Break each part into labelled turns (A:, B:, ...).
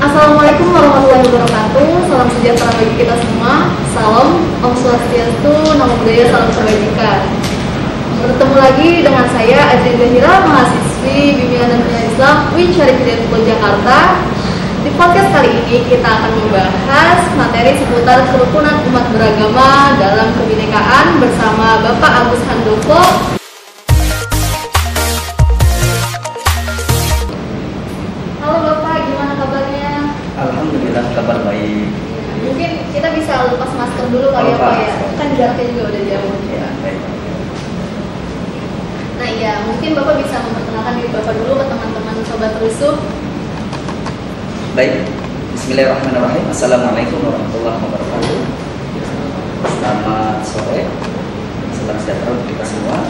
A: Assalamualaikum warahmatullahi wabarakatuh. Salam sejahtera bagi kita semua. Salam Om Swastiastu, Namo Buddhaya, Salam Kebajikan. Bertemu lagi dengan saya Adrian Zahira, mahasiswi Bimbingan dan Pendidikan Islam UIN Syarif Hidayatullah Jakarta. Di podcast kali ini kita akan membahas materi seputar kerukunan umat beragama dalam kebinekaan bersama Bapak Agus Handoko
B: Baik. Bismillahirrahmanirrahim. Assalamualaikum warahmatullahi wabarakatuh. Selamat sore. Salam sejahtera untuk kita semua.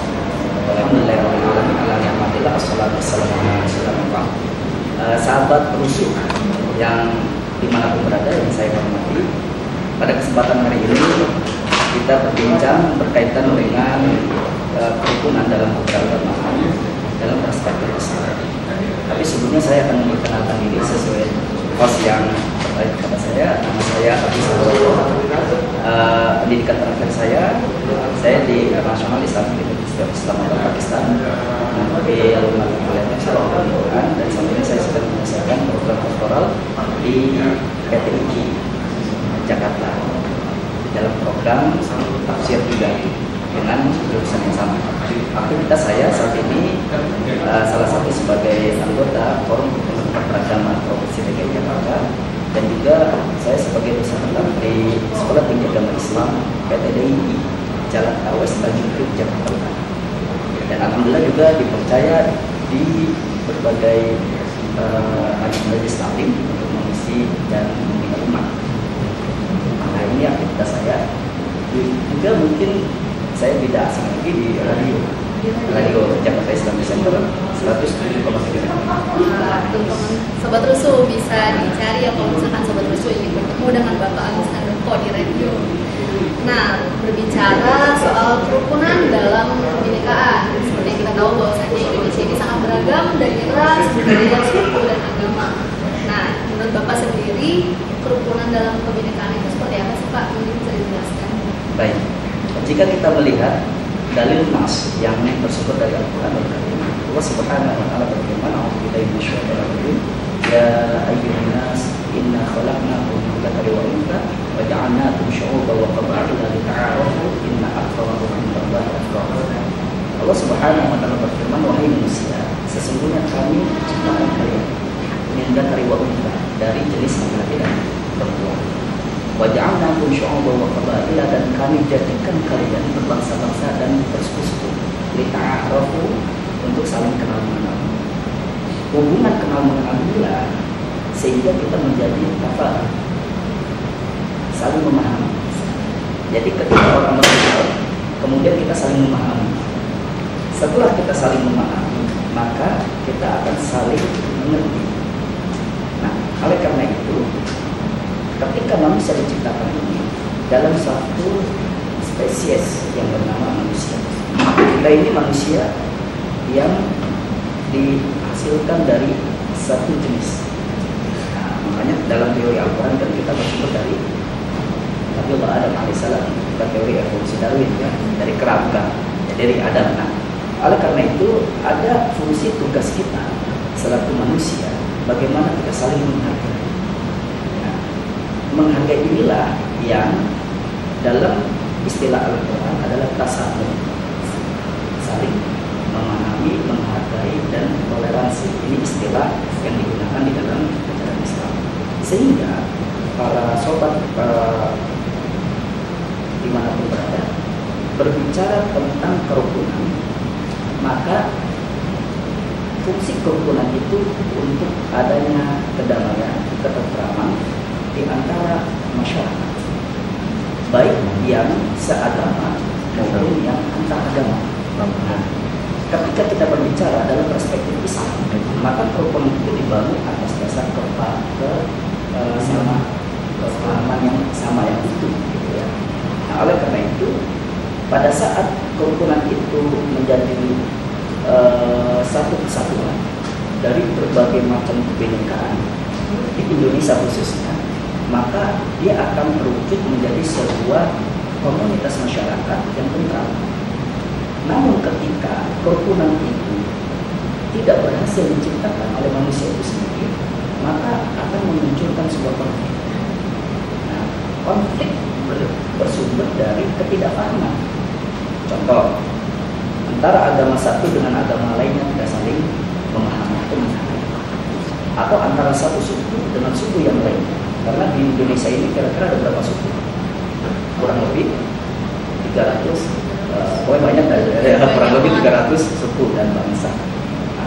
B: Alhamdulillahirrahmanirrahim. Ala rasulillah. Eh, Sahabat rusuh yang di mana pun berada yang saya hormati pada kesempatan hari ini kita berbincang berkaitan dengan eh, kerukunan dalam keberagamaan dalam perspektif Islam. Tapi sebelumnya saya akan memperkenalkan diri sesuai host yang terbaik kepada saya. Nama saya Abi Sadowo. Eh, pendidikan terakhir saya, saya di National Islamic University of Islamabad, Pakistan. Nanti alumni kuliahnya Salam Quran dan saat ini saya sedang menyelesaikan program doktoral di PTUG Jakarta dalam program tafsir juga dengan jurusan yang sama. Aktivitas saya saat ini uh, salah satu sebagai anggota Forum Hukum Beragama Provinsi Dan juga saya sebagai dosen di Sekolah Tinggi Agama Islam PTDI Jalan Awes Tanjung Priok Jakarta Utara. Dan alhamdulillah juga dipercaya di berbagai uh, majelis taklim untuk mengisi dan membina umat. Nah ini aktivitas saya. Juga mungkin saya tidak asing lagi di radio. Radio Jakarta Islam 107,3
A: Nah, teman-teman Sobat Rusuh bisa dicari ya kalau misalkan Sobat Rusuh ingin bertemu dengan Bapak Agus Handoko di radio. Nah, berbicara soal kerukunan dalam kebinekaan, seperti yang kita tahu bahwasanya Indonesia ini sangat beragam dari suku, dan agama. Nah, menurut Bapak sendiri, kerukunan dalam kebinekaan itu seperti apa sih Pak? Mungkin bisa dijelaskan.
B: Baik, jika kita melihat dalil nas yang bersumber dari Al-Quran Al-Karim Allah subhanahu wa ta'ala berfirman A'udzubillahi minasyaitonir rajim Ya ayyuhan nas inna khalaqnakum min dzakari wa untha wa ja'alnakum syu'uban wa qaba'ila lita'arafu inna akramakum indallahi atqakum Allah subhanahu wa ta'ala berfirman Wahai manusia, sesungguhnya kami ciptakan kalian min dzakari wa untha dari jenis laki-laki dan perempuan Waja'alnakum syu'uban wa qabaila dan kami jadikan kalian berbangsa-bangsa dan bersuku-suku lita'arafu untuk saling kenal mengenal. Hubungan kenal mengenal inilah sehingga kita menjadi apa? Saling memahami. Jadi ketika orang berkenal, kemudian kita saling memahami. Setelah kita saling memahami, maka kita akan saling mengerti. Nah, oleh karena itu, ketika manusia diciptakan ini dalam satu spesies yang bernama manusia. Kita ini manusia yang dihasilkan dari satu jenis. Nah, makanya dalam teori Al-Quran kan kita bersumber dari Nabi Allah Adam alaihissalam bukan teori evolusi Darwin ya dari kerangka ya, dari Adam. Nah, oleh karena itu ada fungsi tugas kita selaku manusia bagaimana kita saling menghargai. Menghargai inilah yang dalam istilah Al-Quran adalah tasawuf. Saling memahami, menghargai dan toleransi. Ini istilah yang digunakan di dalam ajaran Islam. Sehingga para sobat eh, di mana pun berada berbicara tentang kerukunan maka fungsi kerukunan itu untuk adanya kedamaian, ketentraman di antara masyarakat baik yang seagama maupun yang antar agama. Nah, ketika kita berbicara dalam perspektif Islam, maka kerukunan itu dibangun atas dasar kepa ke eh, sama kesepahaman yang sama yang utuh, gitu ya. Nah, oleh karena itu, pada saat kerukunan itu menjadi eh, satu kesatuan dari berbagai macam kebinekaan di Indonesia khususnya, maka dia akan terwujud menjadi sebuah komunitas masyarakat yang tentram. Namun ketika kerukunan itu tidak berhasil diciptakan oleh manusia itu sendiri, maka akan memunculkan sebuah konflik. Nah, konflik bersumber dari ketidakpahaman. Contoh, antara agama satu dengan agama lainnya tidak saling memahami atau menghargai. Atau antara satu suku dengan suku yang lainnya. Karena di Indonesia ini kira-kira ada berapa suku? Kurang lebih 300 uh, pokoknya banyak ya, kurang lebih 300 suku dan bangsa.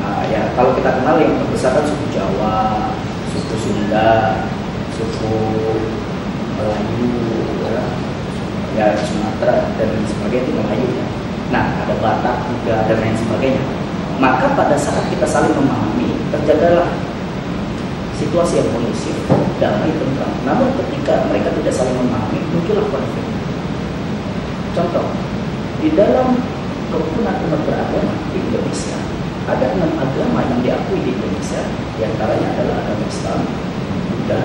B: Nah, ya kalau kita kenal yang terbesar kan suku Jawa, suku Sunda, suku Melayu, ya, ya Sumatera dan lain sebagainya itu Melayu ya. Nah ada Batak juga dan lain sebagainya. Maka pada saat kita saling memahami terjadilah situasi yang kondusif, damai, tentram. Namun ketika mereka tidak saling memahami, muncullah konflik. Contoh, di dalam kerukunan umat beragama di Indonesia, ada enam agama yang diakui di Indonesia, di antaranya adalah agama Islam, Buddha,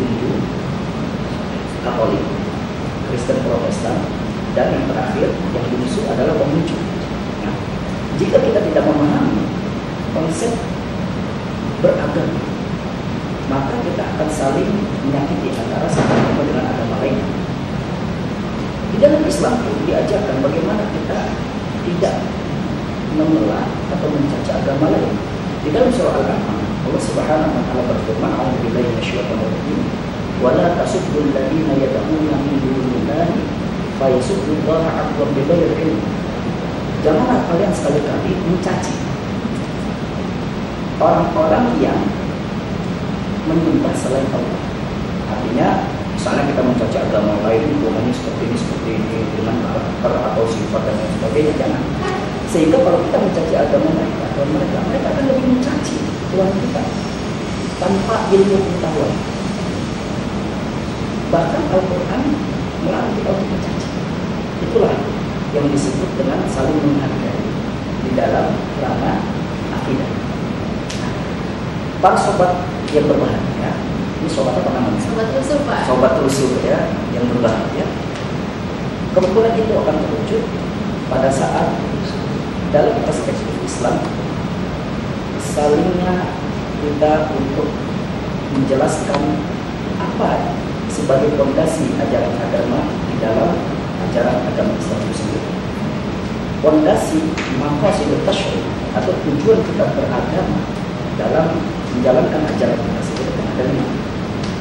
B: Hindu, Katolik, Kristen Protestan, dan yang terakhir yang dimusuh adalah Konghucu. Nah, jika kita tidak memahami konsep beragama, maka kita akan saling menyakiti antara satu agama dengan agama lain. Di dalam Islam pun diajarkan bagaimana kita tidak memelah atau mencaci agama lain. Di dalam surah Al-An'am, Allah Subhanahu wa taala berfirman, "A'udzubillahi minasyaitonir rajim, wa la tasubbul ladzina yad'una min dunillahi fayasubbullaha 'adwan bighairi ilm." Janganlah kalian sekali-kali mencaci orang-orang yang menyembah selain Allah. Artinya, misalnya kita mencaci agama lain, hubungannya seperti ini, seperti ini, dengan karakter atau sifat dan lain sebagainya, jangan. Sehingga kalau kita mencaci agama mereka, atau mereka, mereka akan lebih mencaci Tuhan kita tanpa ilmu pengetahuan. Bahkan Al-Quran melarang kita untuk mencaci. Itulah yang disebut dengan saling menghargai di dalam ranah akidah. Para sobat yang berbahagia, ini sobat apa namanya?
A: Sobat rusuh Pak.
B: Sobat rusuh ya, yang berbahagia. Kebetulan itu akan terwujud pada saat dalam perspektif Islam salingnya kita untuk menjelaskan apa sebagai fondasi ajaran agama di dalam ajaran agama Islam itu sendiri. Fondasi maqasid tasyri atau tujuan kita beragama dalam menjalankan ajaran kita sendiri ada lima.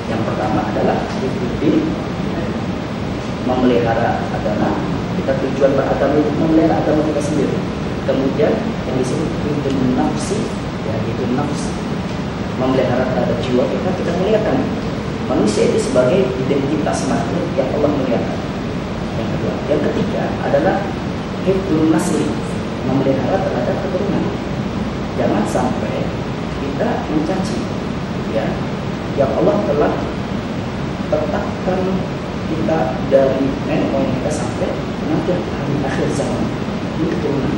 B: Yang pertama adalah ikuti memelihara agama. Kita tujuan beragama itu memelihara agama kita sendiri. Kemudian yang disebut hidun nafsi, ya hidun nafsi memelihara terhadap jiwa kita, kita melihatkan manusia itu sebagai identitas makhluk yang Allah muliakan. Yang kedua, yang ketiga adalah hidun nasli, memelihara terhadap keturunan. Jangan sampai kita mencaci, ya, yang Allah telah tetapkan kita dari nenek moyang kita sampai nanti hari akhir zaman ini keturunan.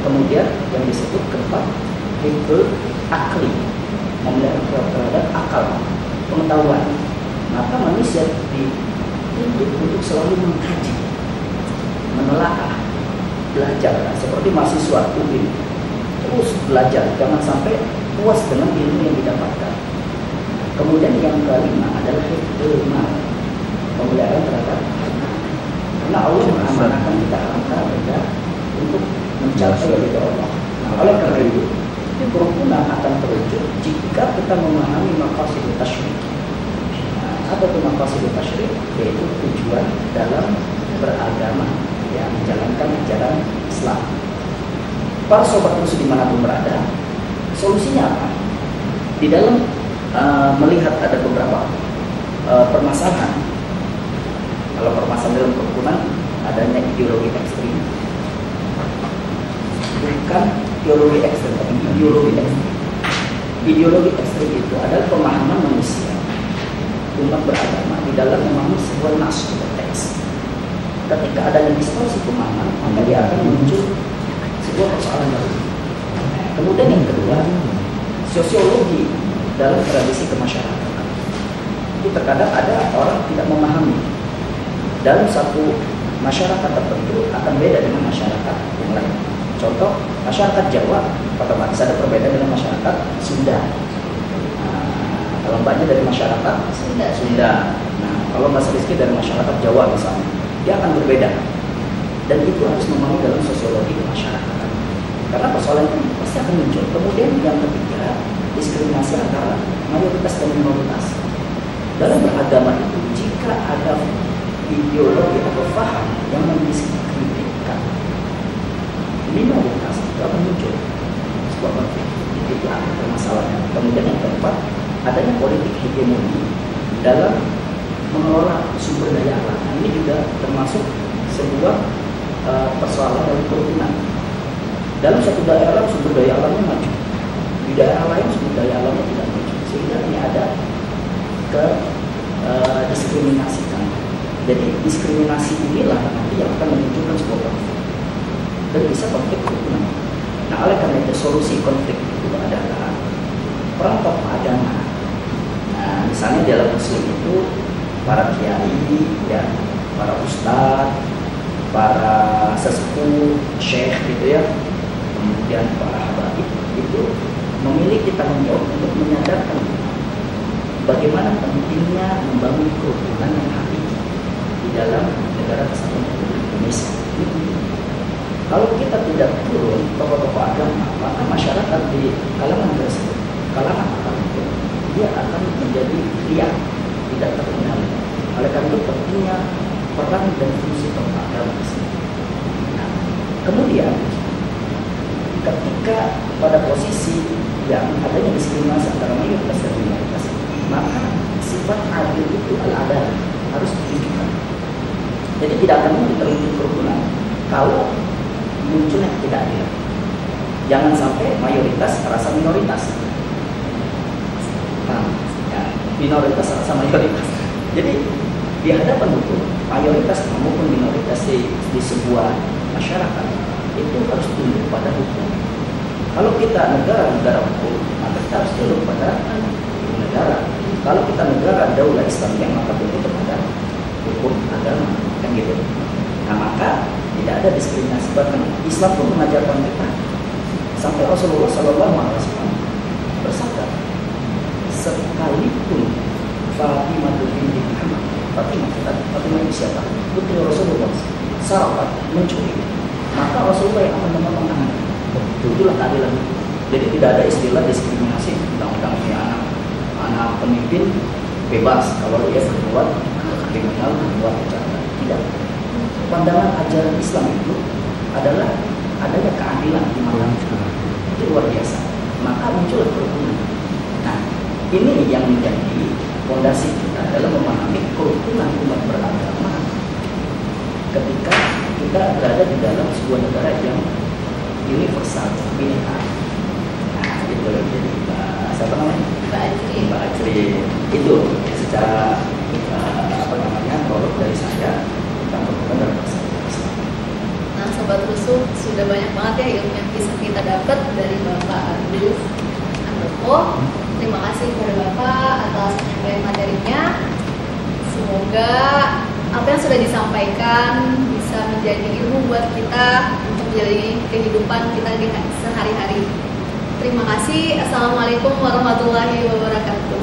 B: Kemudian yang disebut keempat itu akli memelihara terhadap akal pengetahuan. Dituntut untuk selalu mengkaji, menelaah, belajar. Nah, seperti mahasiswa UIN terus belajar, jangan sampai puas dengan ilmu yang didapatkan. Kemudian yang kelima adalah hikmah pemeliharaan terhadap karena Allah mengamanahkan kita harta benda untuk mencapai ridho Allah. Nah, oleh karena itu, kerukunan akan terwujud jika kita memahami maqasid tasyrik. Apa itu maqasid tasyrik? Yaitu tujuan dalam beragama, ya, menjalankan ajaran Islam. Para sobat musuh di mana pun berada, solusinya apa? Di dalam uh, melihat ada beberapa uh, permasalahan. Kalau permasalahan dalam kerukunan adanya ideologi ekstrim, bukan teologi ekstrim, tapi ideologi ekstrim. Ideologi ekstrim itu adalah pemahaman manusia umat beragama di dalam memahami sebuah nas teks. Ketika adanya distorsi pemahaman, maka dia akan muncul sebuah persoalan baru. Kemudian yang kedua, sosiologi dalam tradisi kemasyarakatan. Itu terkadang ada orang tidak memahami dalam satu masyarakat tertentu akan beda dengan masyarakat yang lain. Contoh, masyarakat Jawa otomatis ada perbedaan dengan masyarakat Sunda. Kalau mbaknya dari masyarakat
A: Sunda.
B: Sunda. Nah, kalau Mas Rizky dari masyarakat Jawa misalnya, dia akan berbeda. Dan itu harus memahami dalam sosiologi kemasyarakatan. Karena persoalan itu pasti akan muncul. Kemudian yang ketiga, diskriminasi antara mayoritas dan minoritas. Dalam beragama itu, jika ada ideologi atau paham yang mendiskreditkan minoritas itu akan muncul sebuah konflik itu akan permasalahan kemudian yang keempat adanya politik hegemoni dalam mengelola sumber daya alam. Nah, ini juga termasuk sebuah uh, persoalan dari kerukunan dalam satu daerah sumber daya alamnya maju. Di daerah lain sumber daya alamnya tidak maju. Sehingga ini ada ke uh, diskriminasikan jadi diskriminasi inilah nanti yang akan memunculkan sebuah konflik. Dan bisa konflik kerukunan. Nah, oleh karena itu solusi konflik itu adalah perang. Nah, misalnya dalam muslim itu para kiai, ya, para ustadz, para sesepuh, syekh gitu ya, kemudian para habaib itu memiliki tanggung jawab untuk menyadarkan bagaimana pentingnya membangun kerukunan yang hakiki di dalam negara kesatuan Republik Indonesia. Kalau kita tidak turun tokoh-tokoh agama, maka masyarakat di kalangan tersebut, kalangan dia akan menjadi liar, tidak terkendali. Oleh karena itu pentingnya peran dan fungsi di sini. Nah, kemudian ketika pada posisi yang adanya diskriminasi antara mayoritas dan minoritas, maka sifat adil itu al-adil harus ditunjukkan. Jadi tidak akan mungkin terwujud kerukunan kalau munculnya ketidakadilan. Jangan sampai mayoritas merasa minoritas. Nah, ya, minoritas merasa mayoritas. Jadi di hadapan hukum, mayoritas maupun minoritas di, di sebuah masyarakat itu harus tunduk pada hukum. Kalau kita negara-negara hukum, maka kita harus tunduk pada negara. Kalau kita negara daulah Islamiyah, maka tunduk kepada hukum agama, kan gitu. Nah maka tidak ada diskriminasi bahkan Islam pun mengajarkan kita sampai Rasulullah Shallallahu Alaihi Wasallam bersabda sekalipun Fatimah binti Muhammad Fatimah Fatimah itu siapa? Putri Rasulullah sarapat mencuri. Maka Rasulullah yang akan memotong tangan itulah keadilan. Jadi tidak ada istilah diskriminasi. Undang-undang ini anak anak pemimpin bebas. Kalau dia berbuat kriminal berbuat kejahatan. Tidak. Pandangan ajaran Islam itu adalah adanya keadilan di mana itu luar biasa maka muncul kerukunan nah ini yang menjadi fondasi kita dalam memahami kerukunan umat beragama ketika kita berada di dalam sebuah negara yang universal bineka nah itu jadi siapa namanya
A: Mbak Ajri.
B: Mbak Ajri itu secara uh, apa namanya produk dari saya tentang kerukunan dan persatuan.
A: Nah, sobat rusuk sudah banyak banget ya ilmu yang bisa kita dapat dari Bapak Agus Andoko. Terima kasih kepada Bapak atas penyampaian materinya. Semoga apa yang sudah disampaikan bisa menjadi ilmu buat kita untuk menjalani kehidupan kita sehari-hari. Terima kasih. Assalamualaikum warahmatullahi wabarakatuh.